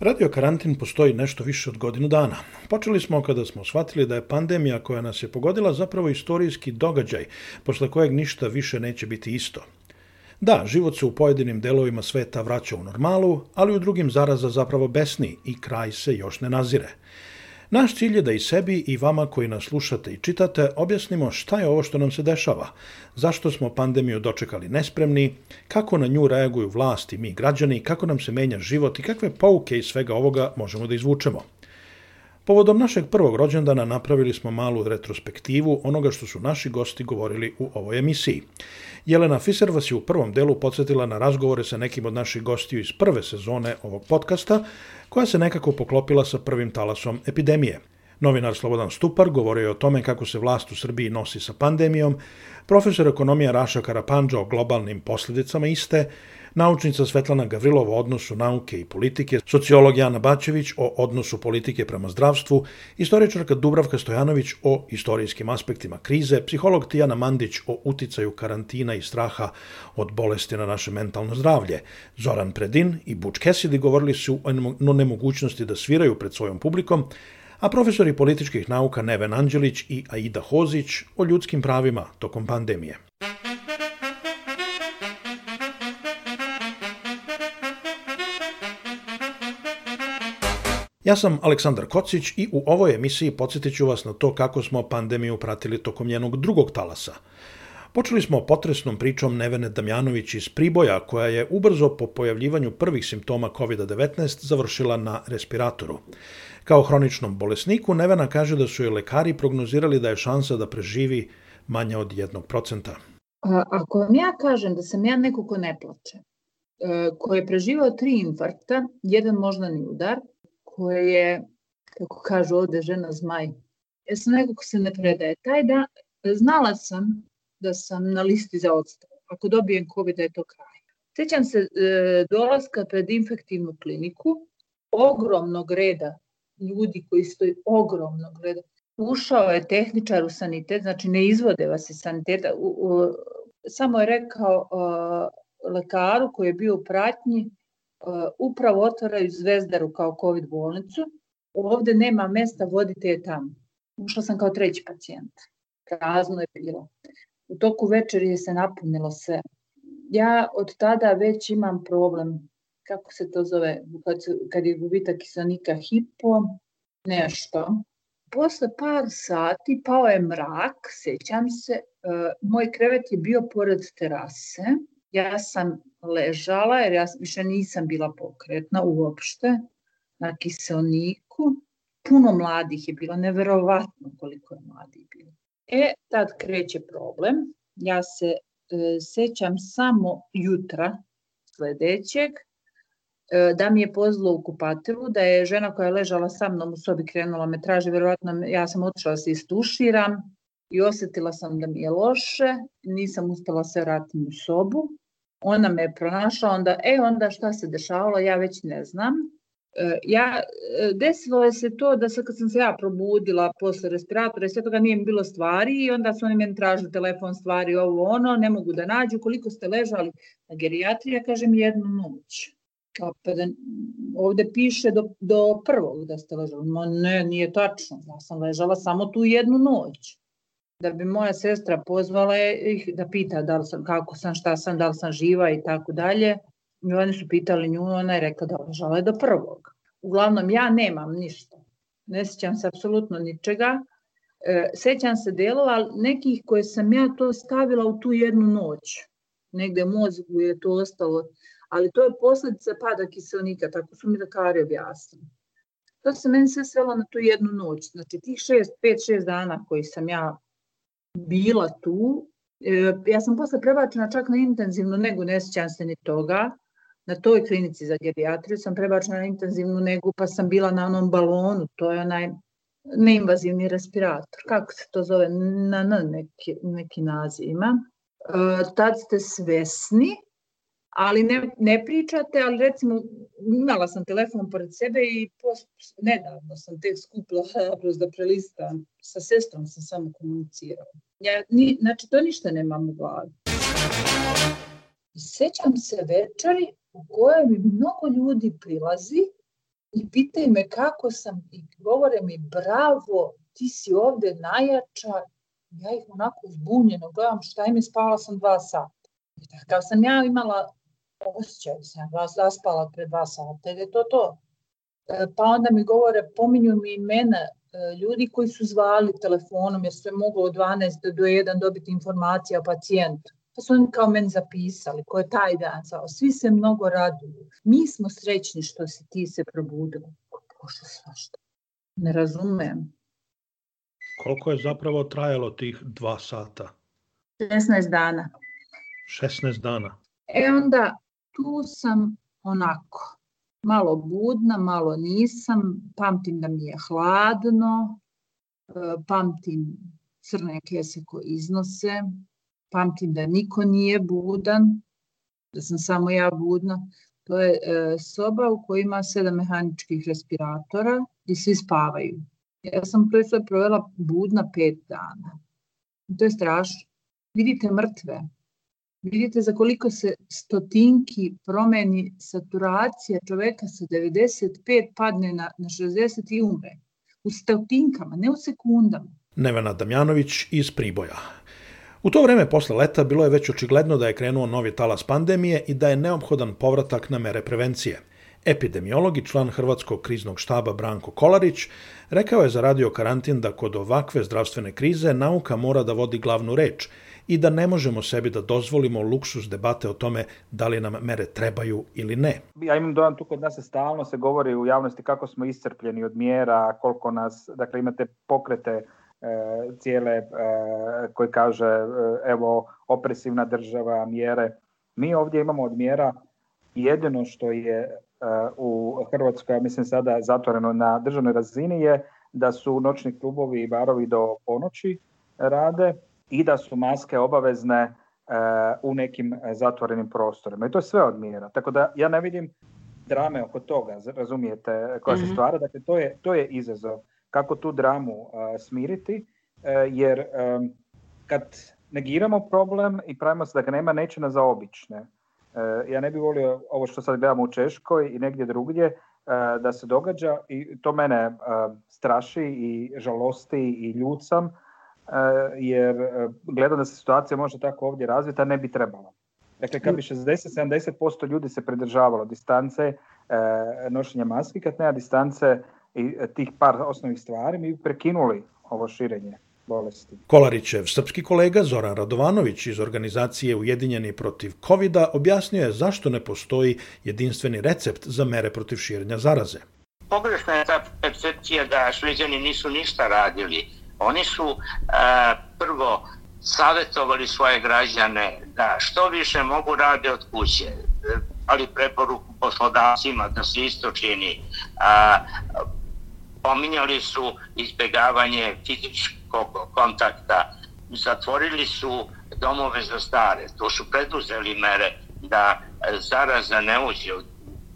Radio karantin postoji nešto više od godinu dana. Počeli smo kada smo shvatili da je pandemija koja nas je pogodila zapravo istorijski događaj, posle kojeg ništa više neće biti isto. Da, život se u pojedinim delovima sveta vraća u normalu, ali u drugim zaraza zapravo besni i kraj se još ne nazire. Naš cilj je da i sebi i vama koji nas slušate i čitate objasnimo šta je ovo što nam se dešava, zašto smo pandemiju dočekali nespremni, kako na nju reaguju vlasti i mi građani, kako nam se menja život i kakve pouke iz svega ovoga možemo da izvučemo. Povodom našeg prvog rođendana napravili smo malu retrospektivu onoga što su naši gosti govorili u ovoj emisiji. Jelena Fiser vas je u prvom delu podsjetila na razgovore sa nekim od naših gostiju iz prve sezone ovog podcasta, koja se nekako poklopila sa prvim talasom epidemije. Novinar Slobodan Stupar govorio je o tome kako se vlast u Srbiji nosi sa pandemijom, profesor ekonomija Raša Karapanđa o globalnim posledicama iste, naučnica Svetlana Gavrilova o odnosu nauke i politike, sociolog Jana Bačević o odnosu politike prema zdravstvu, istoričarka Dubravka Stojanović o istorijskim aspektima krize, psiholog Tijana Mandić o uticaju karantina i straha od bolesti na naše mentalno zdravlje, Zoran Predin i Buč Kesidi govorili su o nemogućnosti da sviraju pred svojom publikom, a profesori političkih nauka Neven Anđelić i Aida Hozić o ljudskim pravima tokom pandemije. Ja sam Aleksandar Kocić i u ovoj emisiji podsjetit ću vas na to kako smo pandemiju pratili tokom njenog drugog talasa. Počeli smo potresnom pričom Nevene Damjanović iz Priboja, koja je ubrzo po pojavljivanju prvih simptoma COVID-19 završila na respiratoru. Kao hroničnom bolesniku, Nevena kaže da su joj lekari prognozirali da je šansa da preživi manja od jednog procenta. Ako vam ja kažem da sam ja neko ko ne plače, e, ko je preživao tri infarkta, jedan moždani udar, koje je, kako kažu ovde, žena zmaj. Ja sam neko ko se ne predaje. Taj da, znala sam da sam na listi za odstav. Ako dobijem COVID, da je to kraj. Sećam se e, dolaska pred infektivnu kliniku, ogromnog reda ljudi koji stoji, ogromnog reda. Ušao je tehničar u sanitet, znači ne izvode vas iz saniteta, u, u, samo je rekao uh, lekaru koji je bio u pratnji, upravo otvaraju Zvezdaru kao COVID bolnicu. Ovde nema mesta, vodite je tamo. Ušla sam kao treći pacijent. Prazno je bilo. U toku večeri se napunilo sve. Ja od tada već imam problem, kako se to zove, kad, kad je gubitak kiselnika hipo, nešto. Posle par sati pao je mrak, sećam se, uh, moj krevet je bio pored terase, ja sam ležala jer ja više nisam bila pokretna uopšte na kiselniku. Puno mladih je bilo, neverovatno koliko je mladih bilo. E, tad kreće problem. Ja se e, sećam samo jutra sledećeg, e, da mi je pozlo u kupatilu, da je žena koja je ležala sa mnom u sobi krenula me traži, verovatno ja sam otišla da se istuširam i osetila sam da mi je loše, nisam uspela se vratim u sobu ona me je pronašla, onda, e, onda šta se dešavalo, ja već ne znam. E, ja, e, desilo je se to da sad kad sam se ja probudila posle respiratora i sve toga nije mi bilo stvari i onda su oni meni tražili telefon stvari, ovo ono, ne mogu da nađu, koliko ste ležali na gerijatriji, ja kažem jednu noć. Kao pa da, ovde piše do, do prvog da ste ležali. Ma ne, nije tačno, ja sam ležala samo tu jednu noć da bi moja sestra pozvala ih da pita da li sam, kako sam, šta sam, da li sam živa i tako dalje. I oni su pitali nju, ona je rekla da žele do prvog. Uglavnom, ja nemam ništa. Ne sjećam se apsolutno ničega. E, sećam se delova nekih koje sam ja to stavila u tu jednu noć. Negde mozgu je to ostalo. Ali to je posledica pada kiselnika, tako su mi lekari objasnili. To se meni sve svelo na tu jednu noć. Znači, tih šest, pet, šest dana koji sam ja bila tu, e, ja sam posle prebačena čak na intenzivnu negu, ne sjećam se ni toga, na toj klinici za gerijatriju sam prebačena na intenzivnu negu, pa sam bila na onom balonu, to je onaj neinvazivni respirator, kako se to zove, na, na neki, neki naziv ima. E, tad ste svesni, ali ne, ne pričate, ali recimo imala sam telefon pored sebe i post, nedavno sam tek skupila hrabrost da prelistam, sa sestrom sam samo komunicirala. Ja, ni, znači, to ništa nemam u glavi. I sećam se večeri u kojoj mi mnogo ljudi prilazi i pitaju me kako sam i govore mi bravo, ti si ovde najjača. Ja ih onako zbunjeno gledam šta im je spala sam dva sata. Takav sam ja imala osjećaj da sam vas zaspala pre dva sata, je to to. E, pa onda mi govore, pominju mi imena e, ljudi koji su zvali telefonom jer sve moglo od 12 do 1 dobiti informacija o pacijentu. Pa su oni kao meni zapisali, ko je taj dan zvao. Svi se mnogo raduju. Mi smo srećni što si ti se probudila. Bože, svašta. Ne razumem. Koliko je zapravo trajalo tih dva sata? 16 dana. 16 dana. E onda tu sam onako, malo budna, malo nisam, pamtim da mi je hladno, e, pamtim crne kese koje iznose, pamtim da niko nije budan, da sam samo ja budna. To je e, soba u kojoj ima sedam mehaničkih respiratora i svi spavaju. Ja sam sve provela budna pet dana. To je strašno. Vidite mrtve, Vidite za koliko se stotinki promeni saturacija čoveka sa 95 padne na, na 60 i umre. U stotinkama, ne u sekundama. Nevena Damjanović iz Priboja. U to vreme posle leta bilo je već očigledno da je krenuo novi talas pandemije i da je neophodan povratak na mere prevencije. Epidemiolog i član Hrvatskog kriznog štaba Branko Kolarić rekao je za radio karantin da kod ovakve zdravstvene krize nauka mora da vodi glavnu reč – i da ne možemo sebi da dozvolimo luksus debate o tome da li nam mere trebaju ili ne. Ja imam dojam tu kod nas se stalno se govori u javnosti kako smo iscrpljeni od mjera, koliko nas, dakle imate pokrete e, cijele e, koji kaže e, evo opresivna država, mjere. Mi ovdje imamo od mjera jedino što je e, u Hrvatskoj, ja mislim sada zatvoreno na državnoj razini je da su noćni klubovi i barovi do ponoći rade, i da su maske obavezne e, u nekim zatvorenim prostorima. I to je sve od mjera. Tako da ja ne vidim drame oko toga, razumijete, koja se mhm. stvara. Dakle, to je, to je izazov. Kako tu dramu uh, smiriti, uh, jer kad negiramo problem i pravimo se da ga nema, neće nas zaobići. Ne? Uh, ja ne bih volio ovo što sad gledamo u Češkoj i negdje drugdje, da se događa i to mene straši i žalosti i ljucam, Eh, jer eh, gledam da se situacija može tako ovdje razviti, a ne bi trebala. Dakle, kad bi 60-70% ljudi se pridržavalo distance, eh, nošenja maski, kad nema distance i tih par osnovnih stvari, mi bi prekinuli ovo širenje bolesti. Kolarićev srpski kolega Zoran Radovanović iz organizacije Ujedinjeni protiv covid objasnio je zašto ne postoji jedinstveni recept za mere protiv širenja zaraze. Pogrešna je ta percepcija da šveđani nisu ništa radili Oni su a, prvo savjetovali svoje građane da što više mogu rade od kuće, ali preporuku poslodavcima da se isto čini. A, pominjali su izbjegavanje fizičkog kontakta, zatvorili su domove za stare, to su preduzeli mere da zaraza ne uđe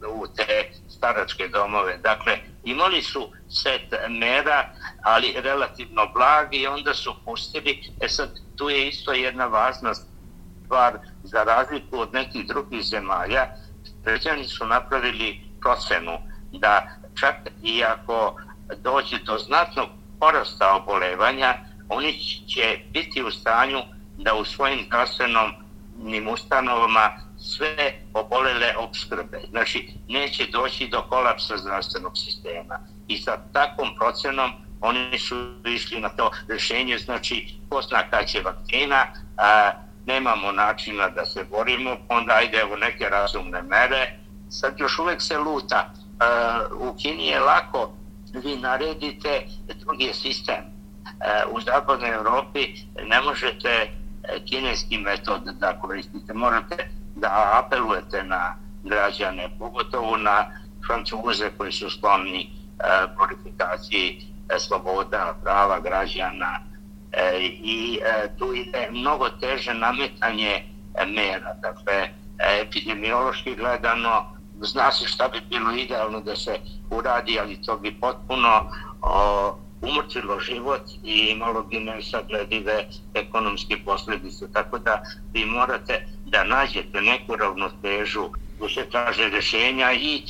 u te staračke domove. Dakle, imali su set mera, ali relativno blagi i onda su pustili. E sad, tu je isto jedna važna stvar za razliku od nekih drugih zemalja. Pređani su napravili procenu da čak i ako dođe do znatnog porasta obolevanja, oni će biti u stanju da u svojim zdravstvenom ustanovama sve obolele obskrbe. Znači, neće doći do kolapsa zdravstvenog sistema. I sa takvom procenom oni su išli na to rešenje, znači, ko zna kada će vakcina, a, nemamo načina da se borimo, onda ajde u neke razumne mere. Sad još uvek se luta. A, u Kini je lako, vi naredite drugi sistem. A, u zapadnoj Evropi ne možete kineski metod da koristite. Morate da apelujete na građane, pogotovo na francuze koji su sklonni glorifikaciji e, sloboda, prava građana e, i e, tu ide mnogo teže nametanje mera. Dakle, epidemiološki gledano zna se šta bi bilo idealno da se uradi, ali to bi potpuno o, umrčilo život i imalo bi nesagledive ekonomske posledice. Tako da vi morate da nađete neku ravnotežu tu se traže rešenja i e,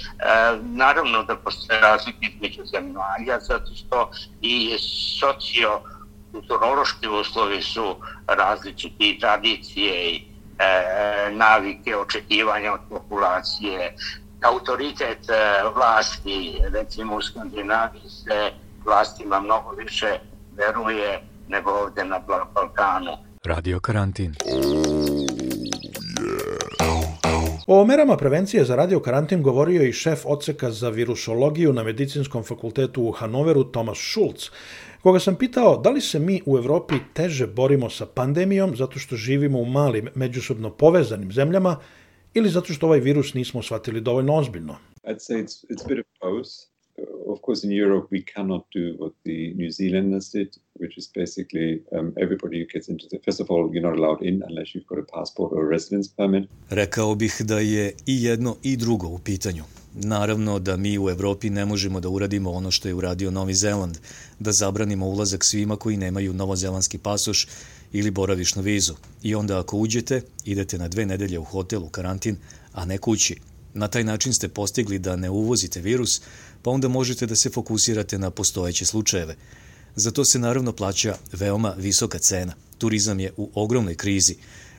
naravno da postoje razlike između zemalja zato što i socio kulturološki uslovi su različiti tradicije i e, navike, očekivanja od populacije, autoritet e, vlasti, recimo u Skandinaviji se vlastima mnogo više veruje nego ovde na Balkanu. Radio karantin. O merama prevencije za radio karantin govorio i šef odseka za virusologiju na Medicinskom fakultetu u Hanoveru, Tomas Schulz, koga sam pitao da li se mi u Evropi teže borimo sa pandemijom zato što živimo u malim, međusobno povezanim zemljama ili zato što ovaj virus nismo shvatili dovoljno ozbiljno. I'd say it's, it's a bit of both. of course, in Europe, we cannot do what the New Zealanders did, which is basically um, everybody who gets into the. All, you're not allowed in unless you've got a passport or a residence permit. Rekao bih da je i jedno i drugo u pitanju. Naravno da mi u Evropi ne možemo da uradimo ono što je uradio Novi Zeland, da zabranimo ulazak svima koji nemaju novozelandski pasoš ili boravišnu vizu. I onda ako uđete, idete na dve nedelje u hotel u karantin, a ne kući. Na taj način ste postigli da ne uvozite virus, pa onda možete da se fokusirate na postojeće slučajeve. Za to se naravno plaća veoma visoka cena. Turizam je u ogromnoj krizi.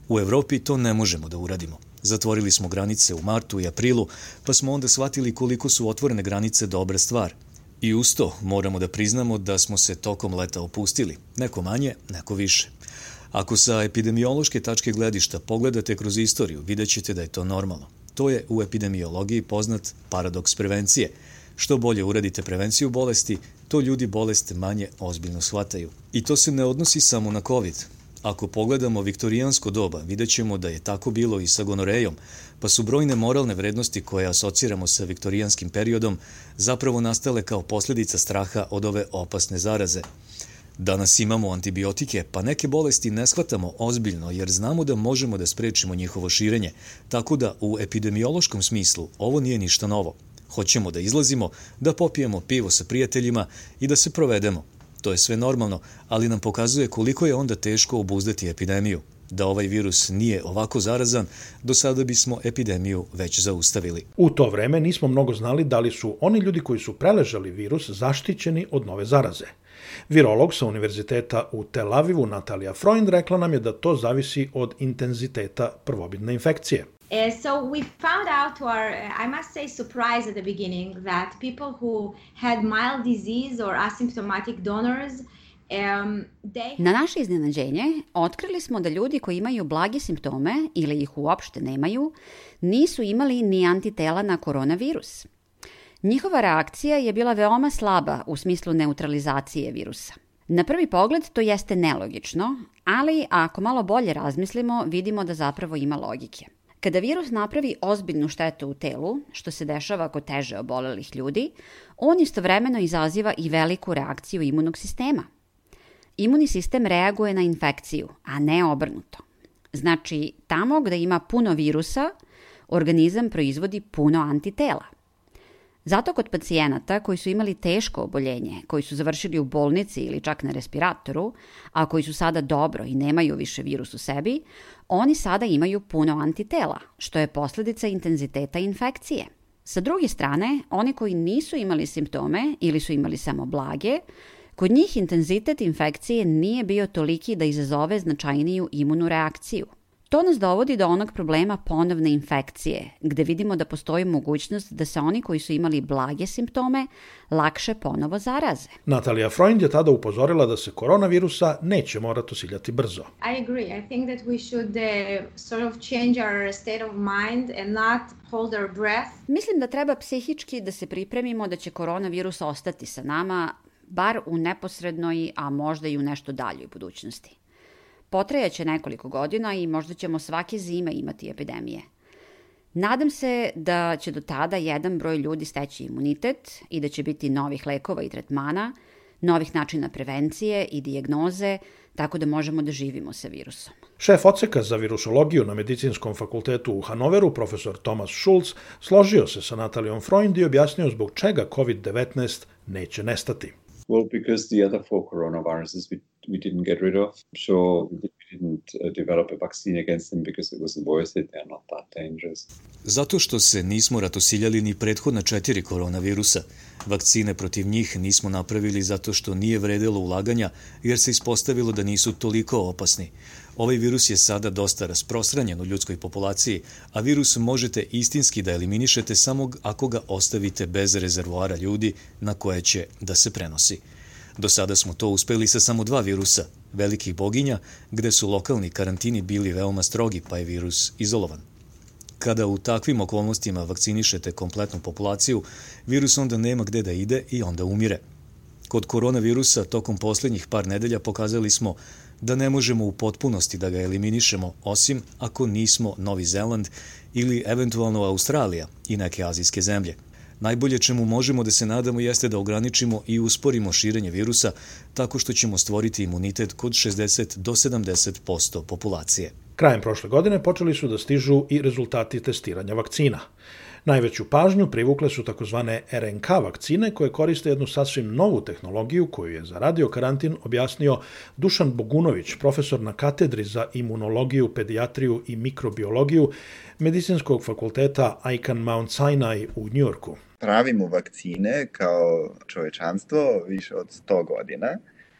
U Evropi to ne možemo da uradimo. Zatvorili smo granice u martu i aprilu, pa smo onda shvatili koliko su otvorene granice dobra stvar. I usto moramo da priznamo da smo se tokom leta opustili, neko manje, neko više. Ako sa epidemiološke tačke gledišta pogledate kroz istoriju, vidjet ćete da je to normalno. To je u epidemiologiji poznat paradoks prevencije – Što bolje uradite prevenciju bolesti, to ljudi bolest manje ozbiljno shvataju. I to se ne odnosi samo na COVID. Ako pogledamo viktorijansko doba, vidjet ćemo da je tako bilo i sa gonorejom, pa su brojne moralne vrednosti koje asociramo sa viktorijanskim periodom zapravo nastale kao posljedica straha od ove opasne zaraze. Danas imamo antibiotike, pa neke bolesti ne shvatamo ozbiljno jer znamo da možemo da sprečimo njihovo širenje, tako da u epidemiološkom smislu ovo nije ništa novo. Hoćemo da izlazimo, da popijemo pivo sa prijateljima i da se provedemo. To je sve normalno, ali nam pokazuje koliko je onda teško obuzdati epidemiju. Da ovaj virus nije ovako zarazan, do sada bismo epidemiju već zaustavili. U to vreme nismo mnogo znali da li su oni ljudi koji su preležali virus zaštićeni od nove zaraze. Virolog sa univerziteta u Tel Avivu Natalija Freund rekla nam je da to zavisi od intenziteta prvobitne infekcije. Uh, so we found out to our, uh, I must say, surprise at the beginning that people who had mild disease or asymptomatic donors Um, they... Na naše iznenađenje, otkrili smo da ljudi koji imaju blage simptome ili ih uopšte nemaju, nisu imali ni antitela na koronavirus. Njihova reakcija je bila veoma slaba u smislu neutralizacije virusa. Na prvi pogled to jeste nelogično, ali ako malo bolje razmislimo, vidimo da zapravo ima logike. Kada virus napravi ozbiljnu štetu u telu, što se dešava kod teže obolelih ljudi, on istovremeno izaziva i veliku reakciju imunog sistema. Imunni sistem reaguje na infekciju, a ne obrnuto. Znači, tamo gde ima puno virusa, organizam proizvodi puno antitela. Zato kod pacijenata koji su imali teško oboljenje, koji su završili u bolnici ili čak na respiratoru, a koji su sada dobro i nemaju više virus u sebi, oni sada imaju puno antitela, što je posledica intenziteta infekcije. Sa druge strane, oni koji nisu imali simptome ili su imali samo blage, kod njih intenzitet infekcije nije bio toliki da izazove značajniju imunu reakciju. To nas dovodi do onog problema ponovne infekcije, gde vidimo da postoji mogućnost da se oni koji su imali blage simptome lakše ponovo zaraze. Natalija Freund je tada upozorila da se koronavirusa neće morati osiljati brzo. I agree. I think that we should uh, sort of change our state of mind and not hold our breath. Mislim da treba psihički da se pripremimo da će koronavirus ostati sa nama, bar u neposrednoj, a možda i u nešto daljoj budućnosti. Potrajaće nekoliko godina i možda ćemo svake zime imati epidemije. Nadam se da će do tada jedan broj ljudi steći imunitet i da će biti novih lekova i tretmana, novih načina prevencije i dijagnoze, tako da možemo da živimo sa virusom. Šef odseka za virusologiju na Medicinskom fakultetu u Hanoveru, profesor Thomas Schulz, složio se sa Natalijom Freund i objasnio zbog čega COVID-19 neće nestati. Well, because the other four coronaviruses we, we didn't get rid of. So we didn't uh, develop a vaccine against them because it was voiced that they're not that dangerous. Zato što se nismo ratosiljali ni prethodna četiri koronavirusa. Vakcine protiv njih nismo napravili zato što nije vredelo ulaganja, jer se ispostavilo da nisu toliko opasni. Ovaj virus je sada dosta rasprostranjen u ljudskoj populaciji, a virus možete istinski da eliminišete samo ako ga ostavite bez rezervoara ljudi na koje će da se prenosi. Do sada smo to uspeli sa samo dva virusa, velikih boginja, gde su lokalni karantini bili veoma strogi, pa je virus izolovan. Kada u takvim okolnostima vakcinišete kompletnu populaciju, virus onda nema gde da ide i onda umire. Kod koronavirusa tokom poslednjih par nedelja pokazali smo da ne možemo u potpunosti da ga eliminišemo, osim ako nismo Novi Zeland ili eventualno Australija i neke azijske zemlje. Najbolje čemu možemo da se nadamo jeste da ograničimo i usporimo širenje virusa tako što ćemo stvoriti imunitet kod 60 do 70% populacije. Krajem prošle godine počeli su da stižu i rezultati testiranja vakcina. Najveću pažnju privukle su takozvane RNK vakcine koje koriste jednu sasvim novu tehnologiju koju je za radio karantin objasnio Dušan Bogunović, profesor na katedri za imunologiju, pedijatriju i mikrobiologiju Medicinskog fakulteta Icahn Mount Sinai u Njujorku. Pravimo vakcine kao čovečanstvo više od 100 godina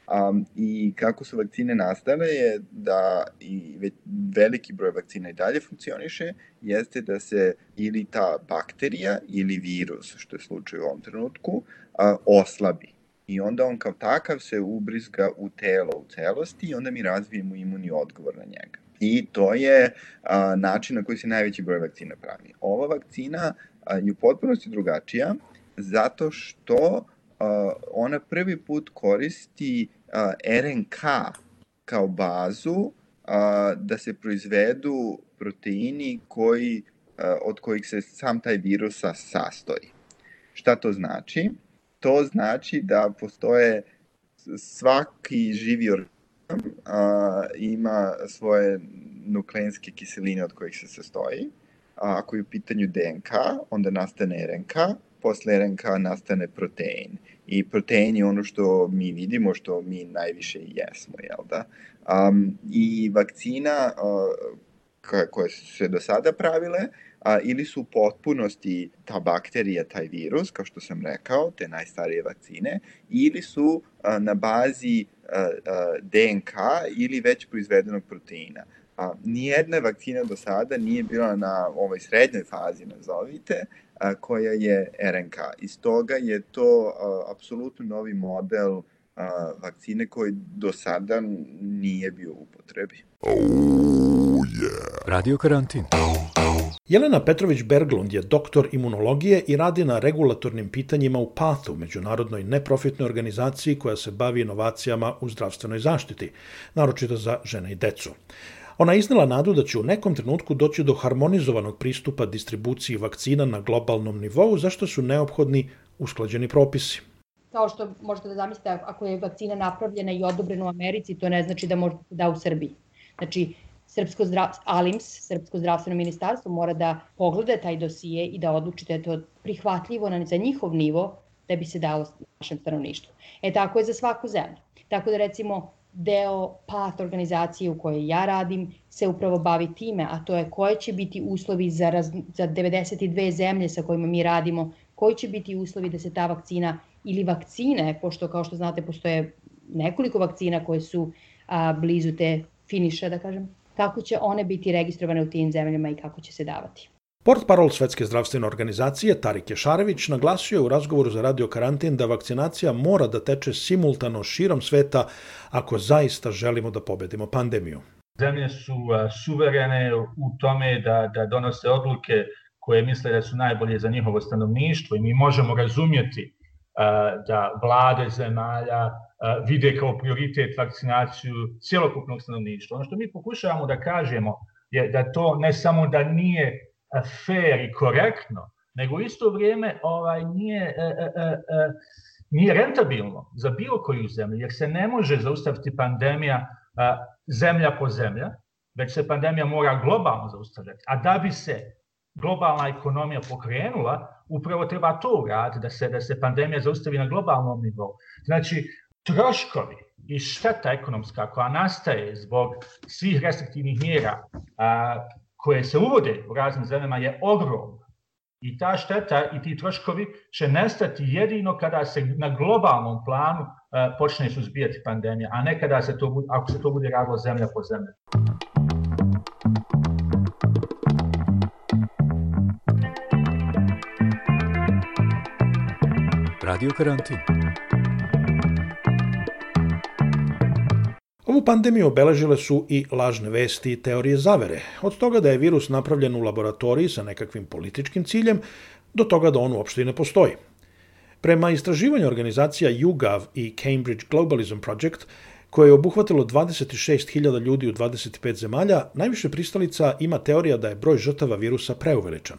Um, I kako su vakcine nastale je da i već veliki broj vakcina i dalje funkcioniše, jeste da se ili ta bakterija ili virus, što je slučaj u ovom trenutku, a, oslabi. I onda on kao takav se ubrizga u telo u celosti i onda mi razvijemo imunni odgovor na njega. I to je a, način na koji se najveći broj vakcina pravi. Ova vakcina a, je u potpunosti drugačija zato što ona prvi put koristi RNK kao bazu da se proizvedu proteini koji, od kojih se sam taj virusa sastoji. Šta to znači? To znači da postoje svaki živi organizam ima svoje nukleinske kiseline od kojih se sastoji. A ako je u pitanju DNK, onda nastane RNK, posle RNK nastane protein. I protein je ono što mi vidimo, što mi najviše jesmo, jel da? Um, I vakcina uh, koje su se do sada pravile, a, ili su u potpunosti ta bakterija, taj virus, kao što sam rekao, te najstarije vakcine, ili su a, na bazi a, a, DNK ili već proizvedenog proteina. A, nijedna vakcina do sada nije bila na ovoj srednjoj fazi, nazovite, koja je RNK. Iz toga je to a, apsolutno novi model a, vakcine koji do sada nije bio u upotrebi. Oh, yeah. Radio karantin. Jelena Petrović-Berglund je doktor imunologije i radi na regulatornim pitanjima u PATH-u, međunarodnoj neprofitnoj organizaciji koja se bavi inovacijama u zdravstvenoj zaštiti, naročito za žene i decu. Ona je iznala nadu da će u nekom trenutku doći do harmonizovanog pristupa distribuciji vakcina na globalnom nivou, zašto su neophodni usklađeni propisi. Kao što možete da zamislite, ako je vakcina napravljena i odobrena u Americi, to ne znači da može da da u Srbiji. Znači, Srpsko zdrav, ALIMS, Srpsko zdravstveno ministarstvo, mora da pogleda taj dosije i da odluči da je to prihvatljivo na, za njihov nivo da bi se dalo našem stanovništvu. E tako je za svaku zemlju. Tako da recimo deo PAT organizacije u kojoj ja radim se upravo bavi time, a to je koje će biti uslovi za, raz, za 92 zemlje sa kojima mi radimo, koji će biti uslovi da se ta vakcina ili vakcine, pošto kao što znate postoje nekoliko vakcina koje su a, blizu te finiša, da kažem, kako će one biti registrovane u tim zemljama i kako će se davati. Port parol Svetske zdravstvene organizacije Tarik Ješarević naglasio je u razgovoru za radio karantin da vakcinacija mora da teče simultano širom sveta ako zaista želimo da pobedimo pandemiju. Zemlje su suverene u tome da, da donose odluke koje misle da su najbolje za njihovo stanovništvo i mi možemo razumjeti da vlade zemalja vide kao prioritet vakcinaciju cjelokupnog stanovništva. Ono što mi pokušavamo da kažemo je da to ne samo da nije fair i korektno, nego isto vrijeme ovaj, nije, e, e, e, e, nije rentabilno za bilo koju zemlju, jer se ne može zaustaviti pandemija a, zemlja po zemlja, već se pandemija mora globalno zaustavljati. A da bi se globalna ekonomija pokrenula, upravo treba to uraditi, da se, da se pandemija zaustavi na globalnom nivou. Znači, troškovi i šteta ekonomska koja nastaje zbog svih restriktivnih mjera a, koje se uvode u raznim zemljama je ogromna. I ta šteta i ti troškovi će nestati jedino kada se na globalnom planu a, počne suzbijati pandemija, a ne kada se to, ako se to bude radilo zemlja po zemlja. Radio karantin. Ovu pandemiju obeležile su i lažne vesti i teorije zavere, od toga da je virus napravljen u laboratoriji sa nekakvim političkim ciljem, do toga da on uopšte i ne postoji. Prema istraživanju organizacija YouGov i Cambridge Globalism Project, koje je obuhvatilo 26.000 ljudi u 25 zemalja, najviše pristalica ima teorija da je broj žrtava virusa preuveličan.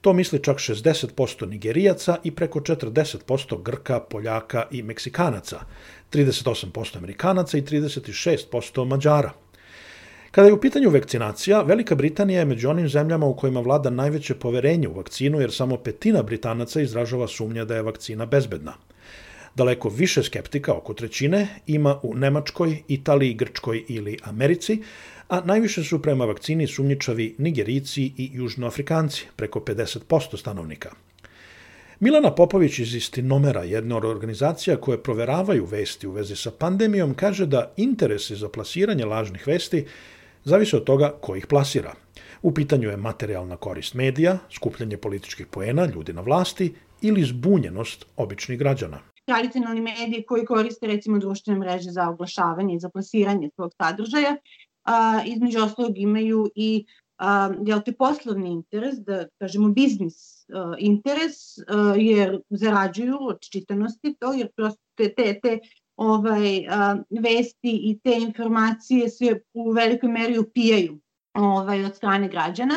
To misli čak 60% Nigerijaca i preko 40% Grka, Poljaka i Meksikanaca, 38% Amerikanaca i 36% Mađara. Kada je u pitanju vakcinacija, Velika Britanija je među onim zemljama u kojima vlada najveće poverenje u vakcinu, jer samo petina Britanaca izražava sumnja da je vakcina bezbedna. Daleko više skeptika, oko trećine, ima u Nemačkoj, Italiji, Grčkoj ili Americi, a najviše su prema vakcini sumnjičavi Nigerici i Južnoafrikanci, preko 50% stanovnika. Milana Popović iz Istinomera, jedna od organizacija koje proveravaju vesti u vezi sa pandemijom, kaže da interesi za plasiranje lažnih vesti zavise od toga ko ih plasira. U pitanju je materijalna korist medija, skupljanje političkih poena, ljudi na vlasti ili zbunjenost običnih građana. Tradicionalni mediji koji koriste recimo društvene mreže za oglašavanje i za plasiranje svog sadržaja, a, između ostalog imaju i a, jel te poslovni interes, da kažemo biznis a, interes, a, jer zarađuju od čitanosti to, jer prosto te, te, te ovaj, a, vesti i te informacije se u velikoj meri upijaju ovaj, od strane građana.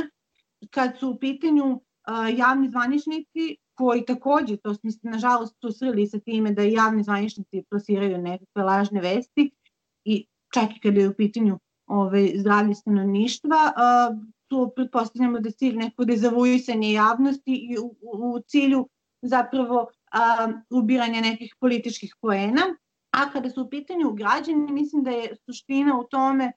Kad su u pitanju a, javni zvaničnici, koji takođe, to smo se nažalost susreli sa time da javni zvaničnici plasiraju nekakve lažne vesti i čak i kada je u pitanju ovaj, zdravlje stanovništva. Tu pretpostavljamo da cilj neko dezavuisanje javnosti i u, u cilju zapravo a, ubiranja nekih političkih poena. A kada su u pitanju građani, mislim da je suština u tome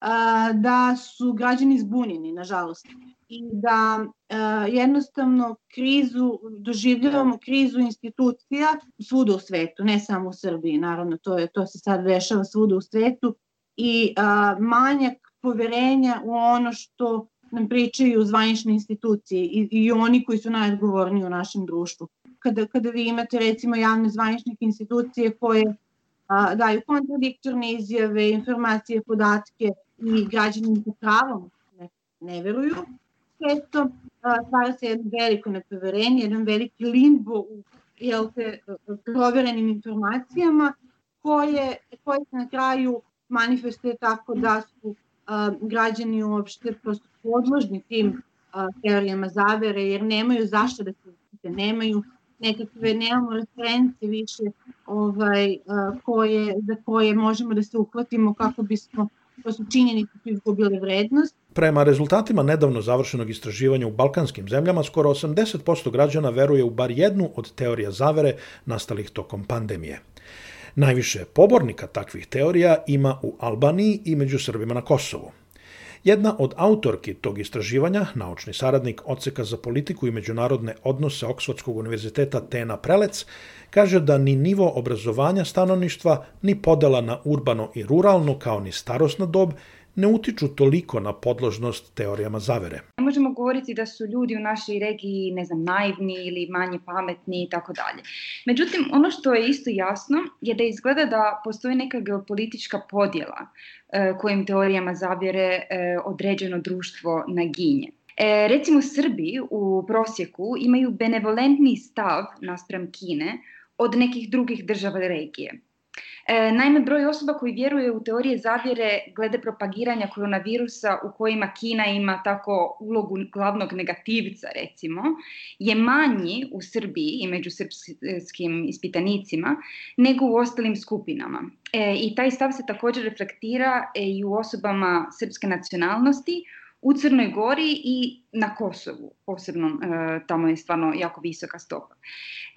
a, da su građani zbunjeni, nažalost. I da a, jednostavno krizu, doživljavamo krizu institucija svuda u svetu, ne samo u Srbiji, naravno, to, je, to se sad dešava svuda u svetu, i a, manjak poverenja u ono što nam pričaju zvanične institucije i, i oni koji su najodgovorniji u našem društvu. Kada, kada vi imate recimo javne zvanične institucije koje a, daju kontradiktorne izjave, informacije, podatke i građani sa pravom ne, ne veruju, često stvara se jedno veliko nepoverenje, jedan veliki limbo u jel te, proverenim informacijama koje, koje se na kraju manifestuje tako da su a, građani uopšte prosto podložni tim a, teorijama zavere jer nemaju zašto da se nemaju nekakve, nemamo reference više ovaj, a, koje, za koje možemo da se uhvatimo kako bismo to su činjenice su izgubile vrednost. Prema rezultatima nedavno završenog istraživanja u balkanskim zemljama, skoro 80% građana veruje u bar jednu od teorija zavere nastalih tokom pandemije. Najviše pobornika takvih teorija ima u Albaniji i među Srbima na Kosovu. Jedna od autorki tog istraživanja, naučni saradnik Odseka za politiku i međunarodne odnose Oksfordskog univerziteta Tena Prelec, kaže da ni nivo obrazovanja stanovništva, ni podela na urbano i ruralno, kao ni starosna dob, ne utiču toliko na podložnost teorijama zavere. Ne možemo govoriti da su ljudi u našoj regiji, ne znam, naivni ili manje pametni i tako dalje. Međutim, ono što je isto jasno je da izgleda da postoji neka geopolitička podjela e, kojim teorijama zavjere e, određeno društvo naginje. E, recimo Srbi u prosjeku imaju benevolentni stav naspram Kine od nekih drugih država regije. E, naime, broj osoba koji vjeruje u teorije zavjere glede propagiranja koronavirusa u kojima Kina ima tako ulogu glavnog negativca, recimo, je manji u Srbiji i među srpskim ispitanicima nego u ostalim skupinama. E, I taj stav se također reflektira e, i u osobama srpske nacionalnosti, u Crnoj Gori i na Kosovu, posebno e, tamo je stvarno jako visoka stopa.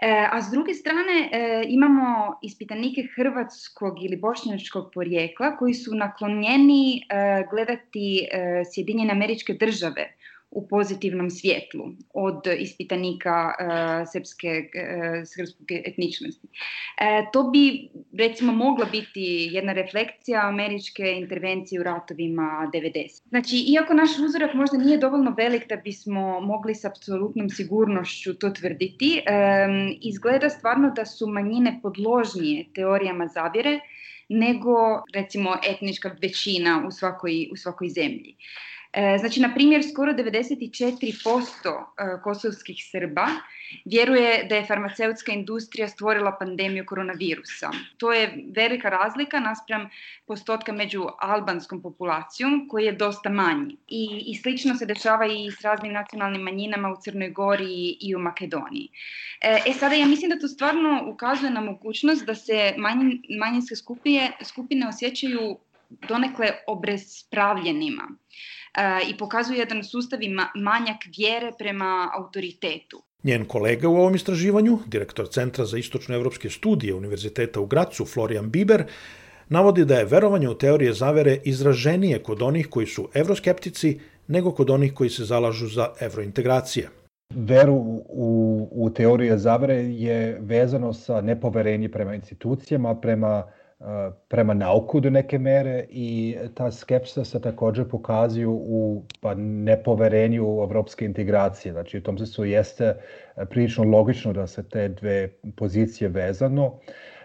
E, a s druge strane e, imamo ispitanike hrvatskog ili bošnjačkog porijekla koji su naklonjeni e, gledati Sjedinjene američke države u pozitivnom svjetlu od ispitanika uh, srpske, uh, srpske etničnosti. E, to bi recimo mogla biti jedna reflekcija američke intervencije u ratovima 90. Znači, iako naš uzorak možda nije dovoljno velik da bismo mogli s apsolutnom sigurnošću to tvrditi, um, izgleda stvarno da su manjine podložnije teorijama zavjere nego recimo etnička većina u svakoj, u svakoj zemlji. E, znači, na primjer, skoro 94% e, kosovskih Srba vjeruje da je farmaceutska industrija stvorila pandemiju koronavirusa. To je velika razlika naspram postotka među albanskom populacijom koji je dosta manji. I, i slično se dešava i s raznim nacionalnim manjinama u Crnoj Gori i u Makedoniji. E, e sada ja mislim da to stvarno ukazuje na mogućnost da se manjin, manjinske skupine, skupine osjećaju donekle obrespravljenima i pokazuje jedan sustav ima manjak vjere prema autoritetu. Njen kolega u ovom istraživanju, direktor Centra za istočnoevropske studije Univerziteta u Gracu, Florian Biber, navodi da je verovanje u teorije zavere izraženije kod onih koji su evroskeptici nego kod onih koji se zalažu za evrointegracije. Veru u, u teorije zavere je vezano sa nepoverenje prema institucijama, prema prema nauku do neke mere i ta skepsa se takođe pokazuju u pa, nepoverenju u evropske integracije. Znači, u tom su jeste prilično logično da se te dve pozicije vezano.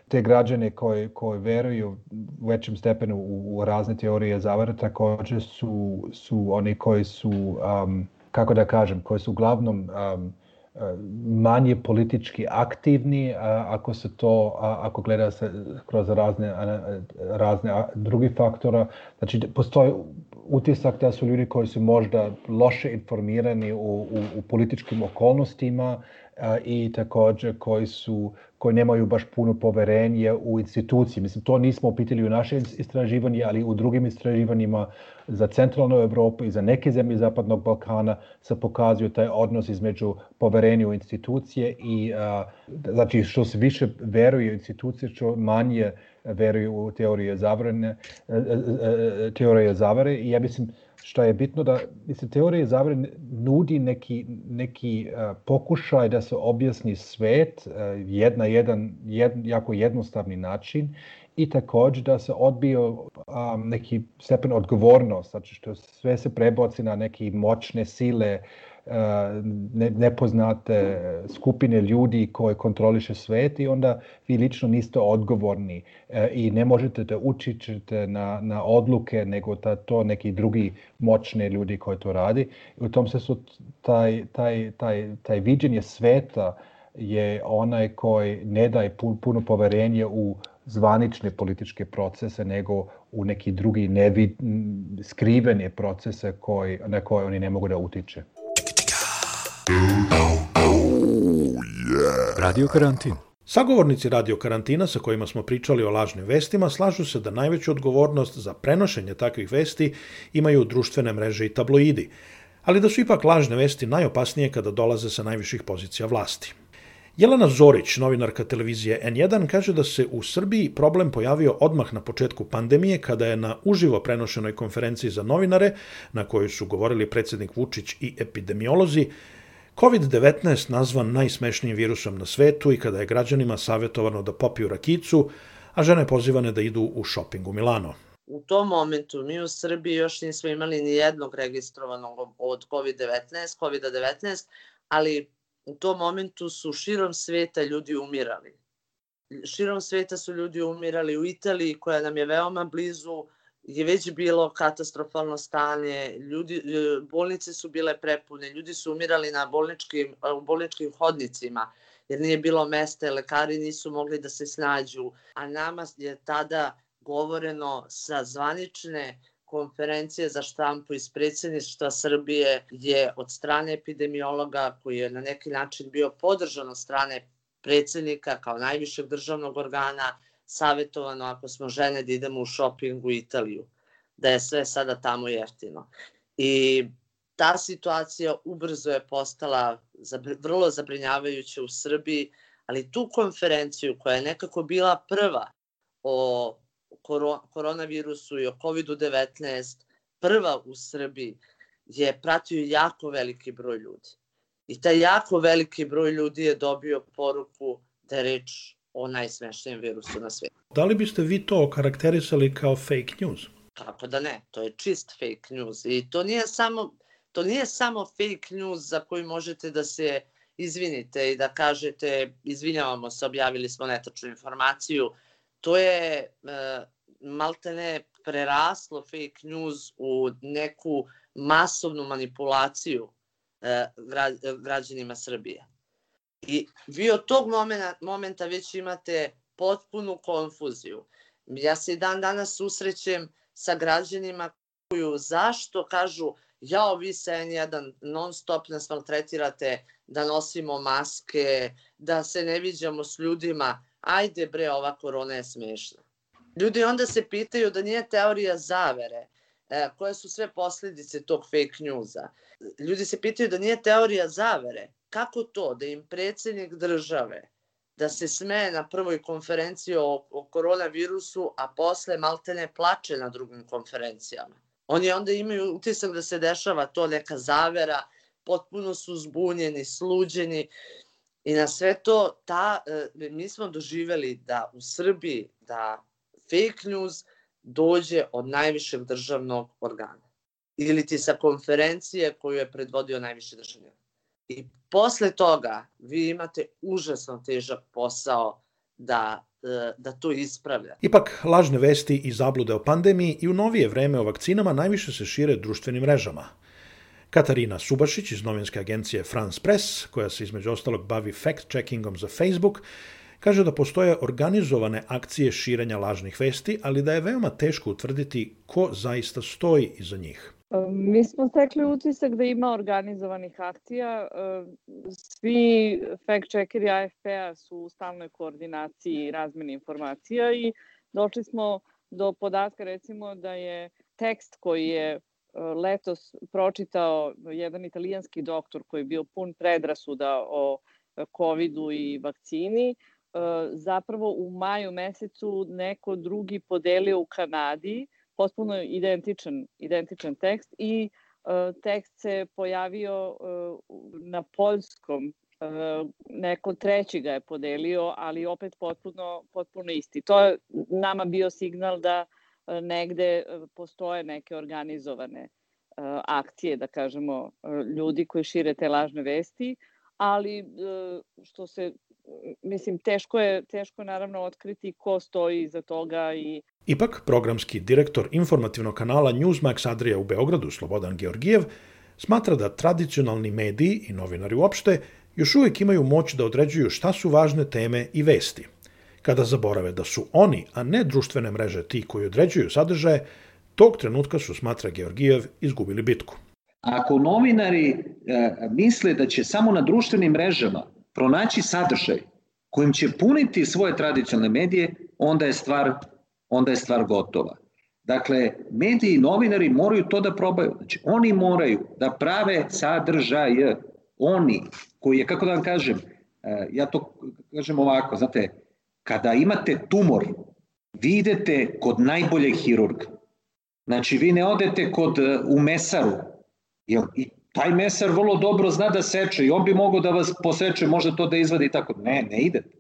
Te građane koji, koji veruju u većem stepenu u, u razne teorije zavere takođe su, su oni koji su, um, kako da kažem, koji su uglavnom um, manje politički aktivni ako se to ako gleda se kroz razne razne drugi faktora znači postoji utisak da su ljudi koji su možda loše informirani u, u, u političkim okolnostima i takođe koji su koji nemaju baš puno poverenje u institucije. Mislim, to nismo upitali u naše istraživanje, ali u drugim istraživanjima za centralnu Evropu i za neke zemlje Zapadnog Balkana se pokazuje taj odnos između poverenja u institucije i a, znači što se više veruje u institucije, što manje veruju u teorije zavrane, teorije zavare i ja mislim što je bitno da mislim, teorija zavere nudi neki, neki uh, pokušaj da se objasni svet uh, jedna, jedan, jed, jako jednostavni način i takođe da se odbio um, neki stepen odgovornost, znači što sve se preboci na neke moćne sile, ne, nepoznate skupine ljudi koje kontroliše svet i onda vi lično niste odgovorni e, i ne možete da učićete na, na odluke nego da to neki drugi moćne ljudi koji to radi. I u tom se su taj, taj, taj, taj viđenje sveta je onaj koji ne daje puno poverenje u zvanične političke procese, nego u neki drugi nevid, skrivene procese koji, na koje oni ne mogu da utiče. Radio karantin. Sagovornici radio karantina sa kojima smo pričali o lažnim vestima slažu se da najveću odgovornost za prenošenje takvih vesti imaju društvene mreže i tabloidi, ali da su ipak lažne vesti najopasnije kada dolaze sa najviših pozicija vlasti. Jelena Zorić, novinarka televizije N1, kaže da se u Srbiji problem pojavio odmah na početku pandemije kada je na uživo prenošenoj konferenciji za novinare, na kojoj su govorili predsednik Vučić i epidemiolozi, COVID-19 nazvan najsmešnijim virusom na svetu i kada je građanima savjetovano da popiju rakicu, a žene pozivane da idu u šoping u Milano. u tom momentu mi u Srbiji još nismo imali ni jednog registrovanog od COVID-19, COVID-19, ali u tom momentu su širom sveta ljudi umirali. Širom sveta su ljudi umirali. U Italiji, koja nam je veoma blizu, je već bilo katastrofalno stanje, ljudi, bolnice su bile prepune, ljudi su umirali na bolničkim, u bolničkim hodnicima, jer nije bilo mesta, lekari nisu mogli da se snađu, a nama je tada govoreno sa zvanične konferencije za štampu iz predsjedništva Srbije je od strane epidemiologa koji je na neki način bio podržan od strane predsjednika kao najvišeg državnog organa savjetovano ako smo žene da idemo u shopping u Italiju, da je sve sada tamo jeftino. I ta situacija ubrzo je postala vrlo zabrinjavajuća u Srbiji, ali tu konferenciju koja je nekako bila prva o koronavirusu i o COVID-19, prva u Srbiji, je pratio jako veliki broj ljudi. I taj jako veliki broj ljudi je dobio poruku da je reč o najsmešnijem virusu na svijetu. Da li biste vi to karakterisali kao fake news? Kako da ne, to je čist fake news i to nije samo, to nije samo fake news za koji možete da se izvinite i da kažete izvinjavamo se, objavili smo netačnu informaciju. To je e, maltene preraslo fake news u neku masovnu manipulaciju e, građanima Srbije. I vi od tog momenta, momenta već imate potpunu konfuziju. Ja se i dan danas susrećem sa građanima koju zašto kažu jao vi se N1 non stop nas maltretirate da nosimo maske, da se ne viđamo s ljudima, ajde bre ova korona je smešna. Ljudi onda se pitaju da nije teorija zavere, e, koje su sve posljedice tog fake newsa. Ljudi se pitaju da nije teorija zavere, kako to da im predsjednik države da se sme na prvoj konferenciji o, o koronavirusu, a posle maltene plače na drugim konferencijama. Oni onda imaju utisak da se dešava to neka zavera, potpuno su zbunjeni, sluđeni i na sve to ta, e, mi smo doživeli da u Srbiji da fake news dođe od najvišeg državnog organa ili ti sa konferencije koju je predvodio najviši državni. I posle toga vi imate užasno težak posao da e, da to ispravlja. Ipak, lažne vesti i zablude o pandemiji i u novije vreme o vakcinama najviše se šire društvenim mrežama. Katarina Subašić iz novinske agencije France Press, koja se između ostalog bavi fact-checkingom za Facebook, kaže da postoje organizovane akcije širenja lažnih vesti, ali da je veoma teško utvrditi ko zaista stoji iza njih. Mi smo stekli utisak da ima organizovanih akcija. Svi fact-checkeri AFP-a su u stalnoj koordinaciji i razmeni informacija i došli smo do podatka recimo da je tekst koji je letos pročitao jedan italijanski doktor koji je bio pun predrasuda o COVID-u i vakcini, zapravo u maju mesecu neko drugi podelio u Kanadi, potpuno identičan, identičan tekst i uh, tekst se pojavio uh, na poljskom, neko treći ga je podelio, ali opet potpuno, potpuno isti. To je nama bio signal da uh, negde postoje neke organizovane uh, akcije, da kažemo, ljudi koji šire te lažne vesti, ali što se mislim teško je teško naravno otkriti ko stoji iza toga i Ipak, programski direktor informativnog kanala Newsmax Adria u Beogradu, Slobodan Georgijev, smatra da tradicionalni mediji i novinari uopšte još uvijek imaju moć da određuju šta su važne teme i vesti. Kada zaborave da su oni, a ne društvene mreže ti koji određuju sadržaje, tog trenutka su, smatra Georgijev, izgubili bitku. Ako novinari e, misle da će samo na društvenim mrežama pronaći sadržaj kojim će puniti svoje tradicionalne medije, onda je stvar onda je stvar gotova. Dakle, mediji i novinari moraju to da probaju. Znači, oni moraju da prave sadržaje. Oni, koji je, kako da vam kažem, e, ja to kažem ovako, znate, kada imate tumor, vi idete kod najboljeg hirurga. Znači, vi ne odete kod, e, u mesaru, jer i taj mesar vrlo dobro zna da seče i on bi mogao da vas poseče, možda to da izvadi i tako. Ne, ne idete.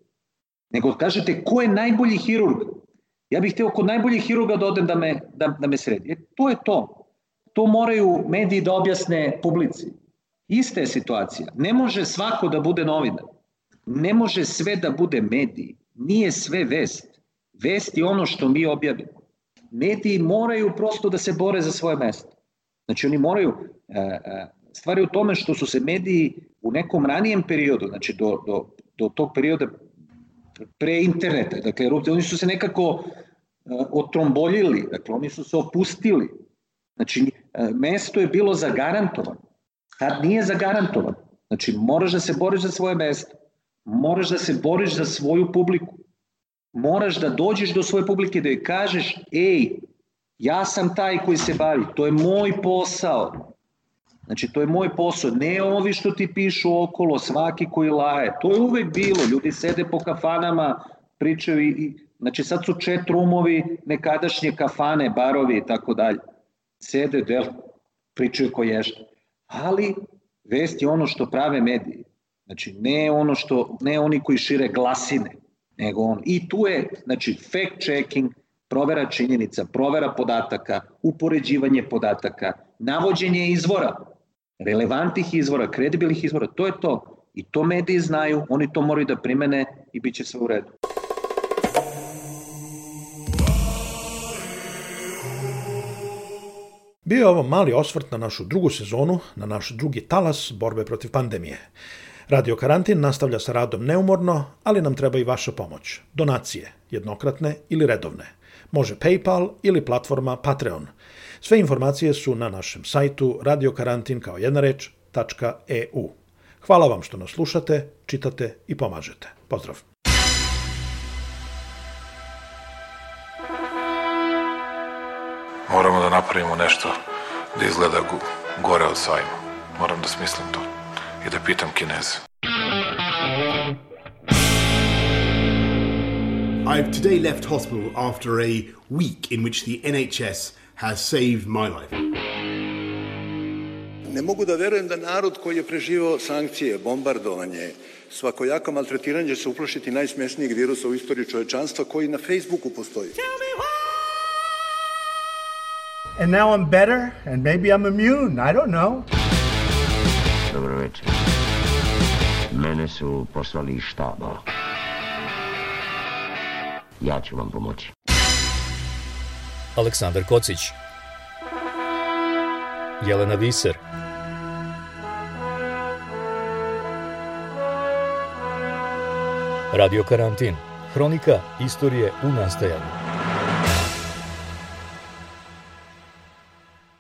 Nego kažete ko je najbolji hirurg. Ja bih hteo kod najboljih hiruga da odem da me, da, da me sredi. E, to je to. To moraju mediji da objasne publici. Ista je situacija. Ne može svako da bude novinar. Ne može sve da bude mediji. Nije sve vest. Vest je ono što mi objavimo. Mediji moraju prosto da se bore za svoje mesto. Znači oni moraju, e, e, stvari u tome što su se mediji u nekom ranijem periodu, znači do, do, do tog perioda pre interneta, dakle oni su se nekako e, otromboljili, dakle oni su se opustili. Znači mesto je bilo zagarantovano. Tad nije zagarantovano. Znači moraš da se boriš za svoje mesto. Moraš da se boriš za svoju publiku. Moraš da dođeš do svoje publike da joj kažeš, ej, Ja sam taj koji se bavi, to je moj posao. Znači, to je moj posao, ne ovi što ti pišu okolo, svaki koji laje. To je uvek bilo, ljudi sede po kafanama, pričaju i, znači sad su chat roomovi, nekadašnje kafane, barovi i tako dalje. Sede, del, pričaju ko ješta. Ali vest je ono što prave mediji. Znači, ne ono što, ne oni koji šire glasine, nego on. I tu je, znači, fact checking, provera činjenica, provera podataka, upoređivanje podataka, navođenje izvora, relevantnih izvora, kredibilnih izvora, to je to. I to mediji znaju, oni to moraju da primene i bit će sve u redu. Bio je ovo mali osvrt na našu drugu sezonu, na naš drugi talas borbe protiv pandemije. Radio Karantin nastavlja sa radom neumorno, ali nam treba i vaša pomoć. Donacije, jednokratne ili redovne – Može PayPal ili platforma Patreon. Sve informacije su na našem sajtu radiokarantin kao jedna reč, .eu. Hvala vam što nas slušate, čitate i pomažete. Pozdrav! Moramo da napravimo nešto da izgleda gore od sajma. Moram da smislim to i da pitam kineze. I've today left hospital after a week in which the NHS has saved my life. Ne mogu da verujem da narod koji je preživao sankcije, bombardovanje, svakojako maltretiranje će se uplašiti najsmesnijeg virusa u istoriji čovečanstva koji na Facebooku postoji. And now I'm better and maybe I'm immune, I don't know. Dobro večer. Mene su poslali iz štaba. Ja ću vam pomoći. Aleksandar Kocić Jelena Viser Radio Karantin Hronika istorije u nastajanju